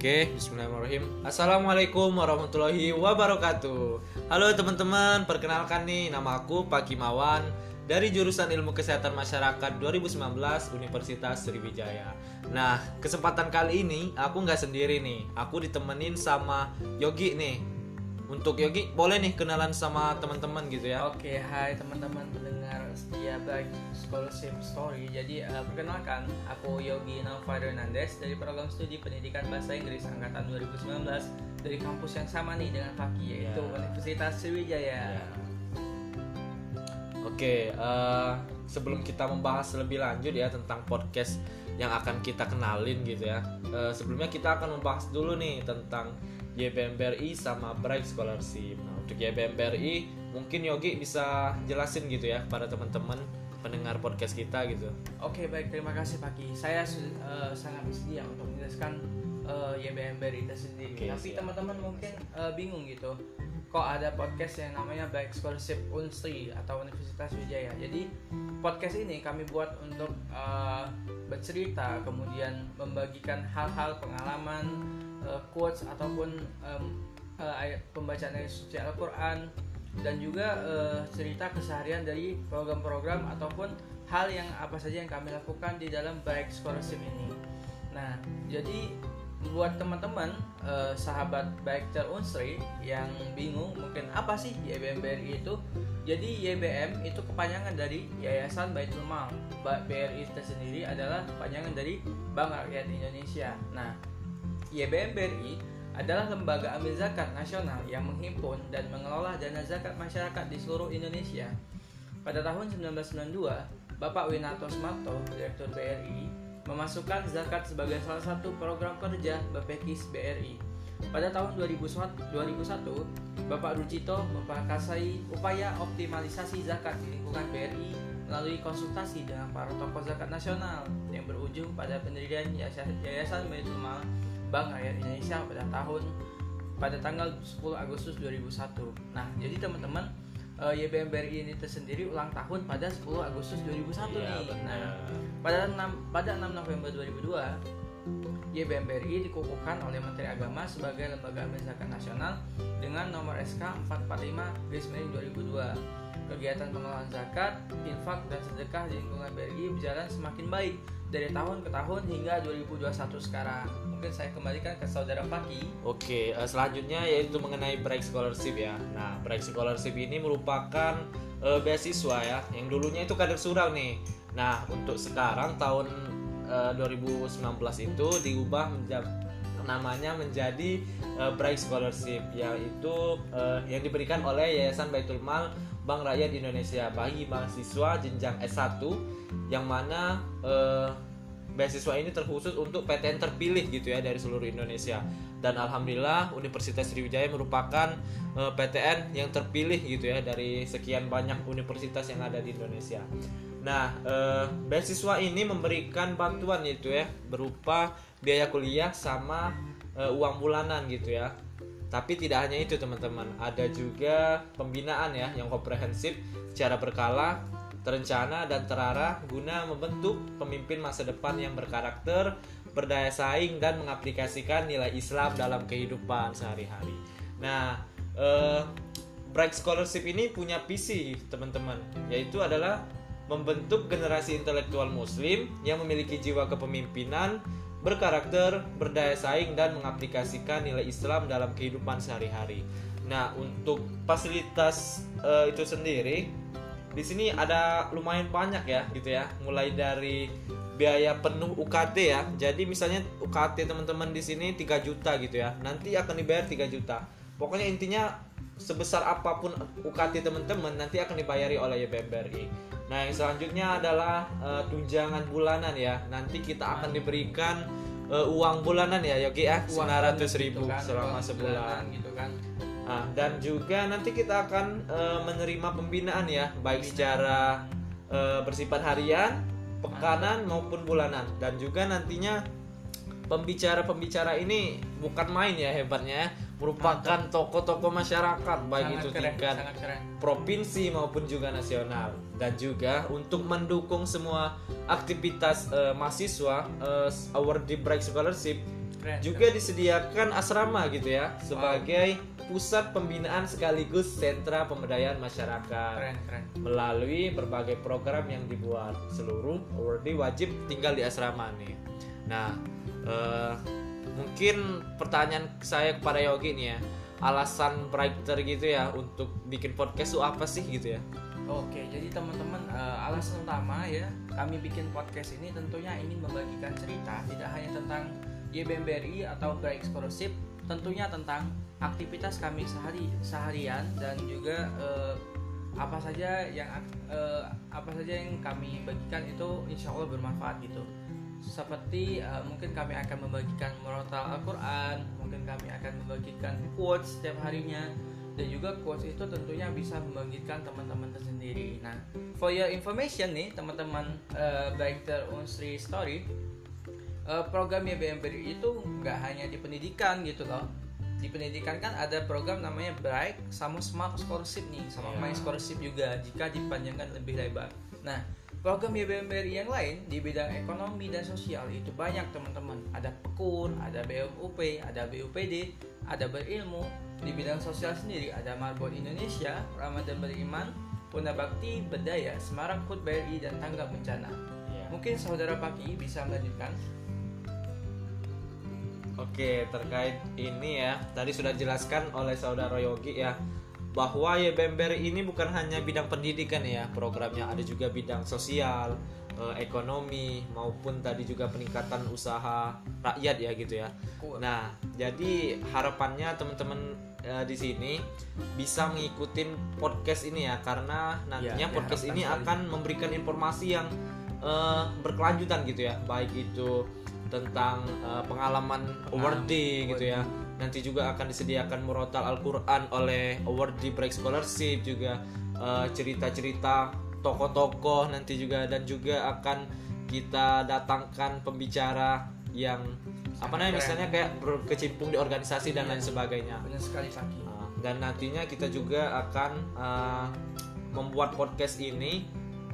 Oke, bismillahirrahmanirrahim. Assalamualaikum warahmatullahi wabarakatuh. Halo teman-teman, perkenalkan nih Nama aku Pak Kimawan Dari jurusan Ilmu Kesehatan Masyarakat 2019 Universitas Sriwijaya. Nah, kesempatan kali ini aku nggak sendiri nih. Aku ditemenin sama Yogi nih. Untuk Yogi, boleh nih kenalan sama teman-teman gitu ya? Oke, hai teman-teman. pendengar setia baik Scholarship Story. Jadi uh, perkenalkan, aku Yogi Nova Hernandez dari program studi pendidikan bahasa Inggris angkatan 2019 dari kampus yang sama nih dengan Faki yaitu Ya. Universitas Sriwijaya. Ya. Oke, eh, sebelum kita membahas lebih lanjut ya tentang podcast yang akan kita kenalin gitu ya. eh, sebelumnya kita akan membahas dulu nih tentang YBMBRI sama Bright Scholarship. Nah, untuk YBMBRI mungkin Yogi bisa jelasin gitu ya pada teman-teman pendengar podcast kita gitu. Oke, baik terima kasih Faki. Saya uh, sangat bersedia untuk menjelaskan uh, YBMBRI itu sendiri. Oke, Tapi teman-teman mungkin uh, bingung gitu. Kok ada podcast yang namanya Baik Scholarship Unsri atau Universitas Wijaya. Jadi podcast ini kami buat untuk uh, bercerita, kemudian membagikan hal-hal pengalaman, uh, quotes ataupun um, uh, pembacaan ayat suci Al-Qur'an dan juga uh, cerita keseharian dari program-program ataupun hal yang apa saja yang kami lakukan di dalam Baik Scholarship ini. Nah, jadi buat teman-teman eh, sahabat baik terunsri yang bingung mungkin apa sih YBM BRI itu jadi YBM itu kepanjangan dari Yayasan Baitul Mal BRI itu sendiri adalah kepanjangan dari Bank Rakyat Indonesia nah YBM BRI adalah lembaga amil zakat nasional yang menghimpun dan mengelola dana zakat masyarakat di seluruh Indonesia pada tahun 1992 Bapak Winato Smarto, Direktur BRI, memasukkan zakat sebagai salah satu program kerja Bapekis BRI. Pada tahun 2001, 2001, Bapak Rucito memperkasai upaya optimalisasi zakat di lingkungan BRI melalui konsultasi dengan para tokoh zakat nasional yang berujung pada pendirian Yayasan Baitul Bank Rakyat Indonesia pada tahun pada tanggal 10 Agustus 2001. Nah, jadi teman-teman eh, YBM BRI ini tersendiri ulang tahun pada 10 Agustus 2001 Iya, nih. benar. Nah, pada 6 pada 6 November 2002 YBM BRI dikukuhkan oleh Menteri Agama sebagai lembaga zakat nasional dengan nomor SK 445 garis miring 2002. Kegiatan pengelolaan zakat, infak dan sedekah di lingkungan BRI berjalan semakin baik dari tahun ke tahun hingga 2021 sekarang. Mungkin saya kembalikan ke saudara Paki. Oke, eh, selanjutnya yaitu mengenai Bright Scholarship ya. Nah, Bright Scholarship ini merupakan eh, beasiswa ya, yang dulunya itu kader surau nih. Nah, untuk sekarang tahun eh, 2019 itu diubah menjadi namanya menjadi eh, Bright Scholarship yaitu eh, yang diberikan oleh Yayasan Baitul Mal Bank Rakyat Indonesia bagi mahasiswa jenjang S1 yang mana eh, beasiswa ini terkhusus untuk PTN terpilih gitu ya dari seluruh Indonesia dan alhamdulillah Universitas Sriwijaya merupakan eh, PTN yang terpilih gitu ya dari sekian banyak universitas yang ada di Indonesia. Nah, eh, beasiswa ini memberikan bantuan gitu ya berupa biaya kuliah sama eh, uang bulanan gitu ya. Tapi tidak hanya itu teman-teman, ada juga pembinaan ya yang komprehensif secara berkala, terencana dan terarah guna membentuk pemimpin masa depan yang berkarakter, berdaya saing dan mengaplikasikan nilai Islam dalam kehidupan sehari-hari. Nah, eh, Bright Scholarship ini punya visi teman-teman, yaitu adalah membentuk generasi intelektual Muslim yang memiliki jiwa kepemimpinan, berkarakter, berdaya saing dan mengaplikasikan nilai Islam dalam kehidupan sehari-hari. Nah, untuk fasilitas eh, itu sendiri di sini ada lumayan banyak ya gitu ya. Mulai dari biaya penuh UKT ya. Jadi misalnya UKT teman-teman di sini 3 juta gitu ya. Nanti akan dibayar 3 juta. Pokoknya intinya sebesar apa pun UKT teman-teman nanti akan dibayari oleh BRI. Nah, yang selanjutnya adalah eh, tunjangan bulanan ya. Nanti kita akan diberikan eh, uang bulanan ya, Yogi ya, Uang 900 gitu ribu kan, selama sebulan. bulanan gitu kan. Nah, dan juga nanti kita akan eh, menerima pembinaan ya, baik secara eh, bersifat harian, pekanan maupun bulanan. Dan juga nantinya pembicara-pembicara ini bukan main ya hebatnya, ya. Merupakan tokoh-tokoh masyarakat baik Sangat itu keren, tingkat keren. provinsi maupun juga nasional. Dan juga untuk mendukung semua aktivitas eh, mahasiswa eh, award di Bright Scholarship Keren, juga disediakan asrama gitu ya sebagai pusat pembinaan sekaligus sentra pemberdayaan masyarakat. Keren keren. Melalui berbagai program yang dibuat seluruh awardee wajib tinggal di asrama nih. Nah, eh, mungkin pertanyaan saya kepada Yogi nih ya, alasan brighter gitu ya untuk bikin podcast itu apa sih gitu ya? Oke, jadi teman-teman eh, alasan utama ya kami bikin podcast ini tentunya ingin membagikan cerita tidak hanya tentang YBMBRI atau Bright Scholarship, tentunya tentang aktivitas kami sehari seharian dan juga eh, apa saja yang eh, apa saja yang kami bagikan itu insya Allah bermanfaat gitu. Seperti eh, mungkin kami akan membagikan murotal Al-Quran, mungkin kami akan membagikan quotes setiap harinya, dan juga quotes itu tentunya bisa membangkitkan teman-teman tersendiri. Nah, for your information nih teman-teman uh, Brighter Unsri Story, uh, program itu nggak hanya di pendidikan gitu loh. Di pendidikan kan ada program namanya Bright sama Smart Scholarship nih, sama Iya. My Scholarship juga jika dipanjangkan lebih lebar. Nah, program YBMBRI yang lain di bidang ekonomi dan sosial itu banyak teman-teman. Ada PEKUN, ada BMUP, ada BUPD, ada berilmu. Di bidang sosial sendiri ada Marbot Indonesia, Ramadan Beriman, Puna Bakti, Berdaya, Semarang Food BRI, dan Tanggap Bencana. Mungkin saudara Paki bisa melanjutkan. Oke, terkait ini ya, tadi sudah dijelaskan oleh saudara Yogi ya bahwa YBMBR ini bukan hanya bidang pendidikan ya programnya, ada juga bidang sosial, eh, ekonomi maupun tadi juga peningkatan usaha rakyat ya gitu ya. Nah, jadi harapannya teman-teman eh, di sini bisa mengikuti podcast ini ya karena nantinya Ya, podcast diharapkan ini sekali. akan memberikan informasi yang eh, berkelanjutan gitu ya, baik itu tentang eh, pengalaman awardee gitu ya. Nanti juga akan disediakan murotal Al-Qur'an oleh awardee Break Scholarship juga eh, cerita-cerita tokoh-tokoh nanti juga dan juga akan kita datangkan pembicara yang apa namanya keren. misalnya kayak berkecimpung di organisasi dan Iya. lain sebagainya. Benar sekali Paki. Nah, dan nantinya kita juga akan uh, membuat podcast ini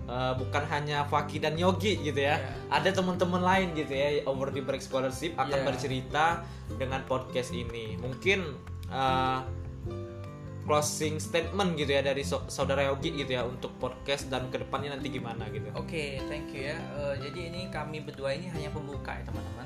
uh, bukan hanya Faki dan Yogi gitu ya. Iya. Ada teman-teman lain gitu ya over the break scholarship akan Iya. bercerita dengan podcast ini. Mungkin uh, closing statement gitu ya dari so- saudara Yogi gitu ya untuk podcast dan ke depannya nanti gimana gitu. Oke, thank you ya. Eh, jadi ini kami berdua ini hanya pembuka ya teman-teman.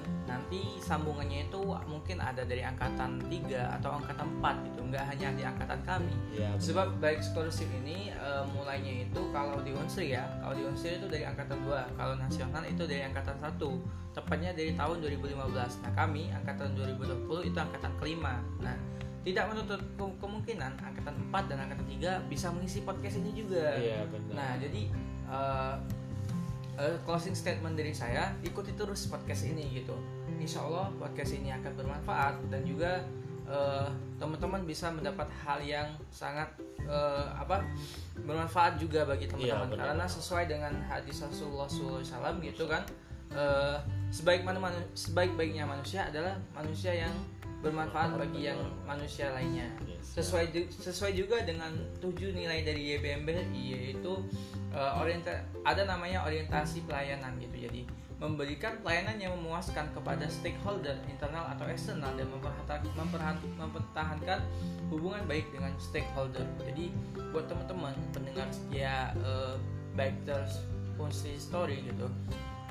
Nanti sambungannya itu mungkin ada dari angkatan 3 atau angkatan 4 gitu, nggak hanya di angkatan kami. Ya, Sebab baik scholarship ini eh, mulainya itu kalau di Unsri ya, kalau di Unsri itu dari angkatan 2, kalau nasional itu dari angkatan 1. Tepatnya dari tahun 2015. Nah, kami angkatan 2020 itu angkatan kelima. Nah, tidak menutup ke- kemungkinan angkatan 4 dan angkatan 3 bisa mengisi podcast ini juga. Iya benar. Nah, jadi uh, uh, closing statement dari saya, ikuti terus podcast ini gitu. Insya Allah podcast ini akan bermanfaat dan juga uh, teman-teman bisa mendapat hal yang sangat uh, apa bermanfaat juga bagi teman-teman Iya, benar. karena sesuai dengan hadis Rasulullah SAW gitu kan. Uh, sebaik mana manu- sebaik-baiknya manusia adalah manusia yang bermanfaat bagi yang manusia lainnya. Sesuai ju- sesuai juga dengan tujuh nilai dari YBMBRI yaitu uh, orienta ada namanya orientasi pelayanan gitu. Jadi memberikan pelayanan yang memuaskan kepada stakeholder internal atau eksternal dan mempertahankan hubungan baik dengan stakeholder. Jadi buat teman-teman pendengar setia uh, Bikers Kunsti Story gitu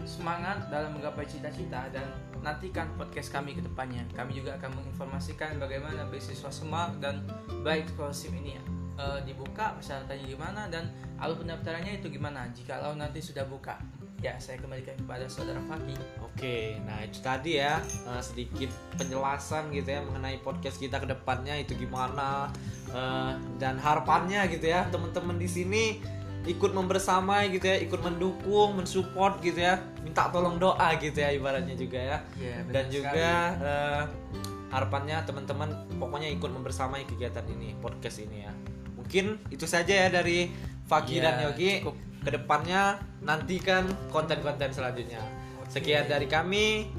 semangat dalam menggapai cita-cita dan nantikan podcast kami ke depannya. Kami juga akan menginformasikan bagaimana beasiswa Semak dan baik scholarship ini eh, dibuka, persyaratannya gimana dan alur pendaftarannya itu gimana jikalau nanti sudah buka. Ya, saya kembalikan kepada saudara Faki. Oke, nah itu tadi ya eh, sedikit penjelasan gitu ya mengenai podcast kita ke depannya itu gimana eh, dan harapannya gitu ya teman-teman di sini ikut membersamai gitu ya, ikut mendukung, mensupport gitu ya, minta tolong doa gitu ya ibaratnya juga ya. Ya, Dan juga eh, harapannya teman-teman pokoknya ikut membersamai kegiatan ini, podcast ini ya. Mungkin itu saja ya dari Faki Ya, dan Yogi. cukup. Ke depannya nantikan konten-konten selanjutnya. Sekian dari kami.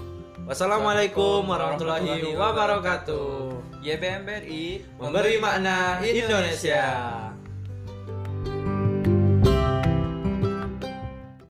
Wassalamualaikum warahmatullahi wabarakatuh. YBMBRI Memberi makna Indonesia.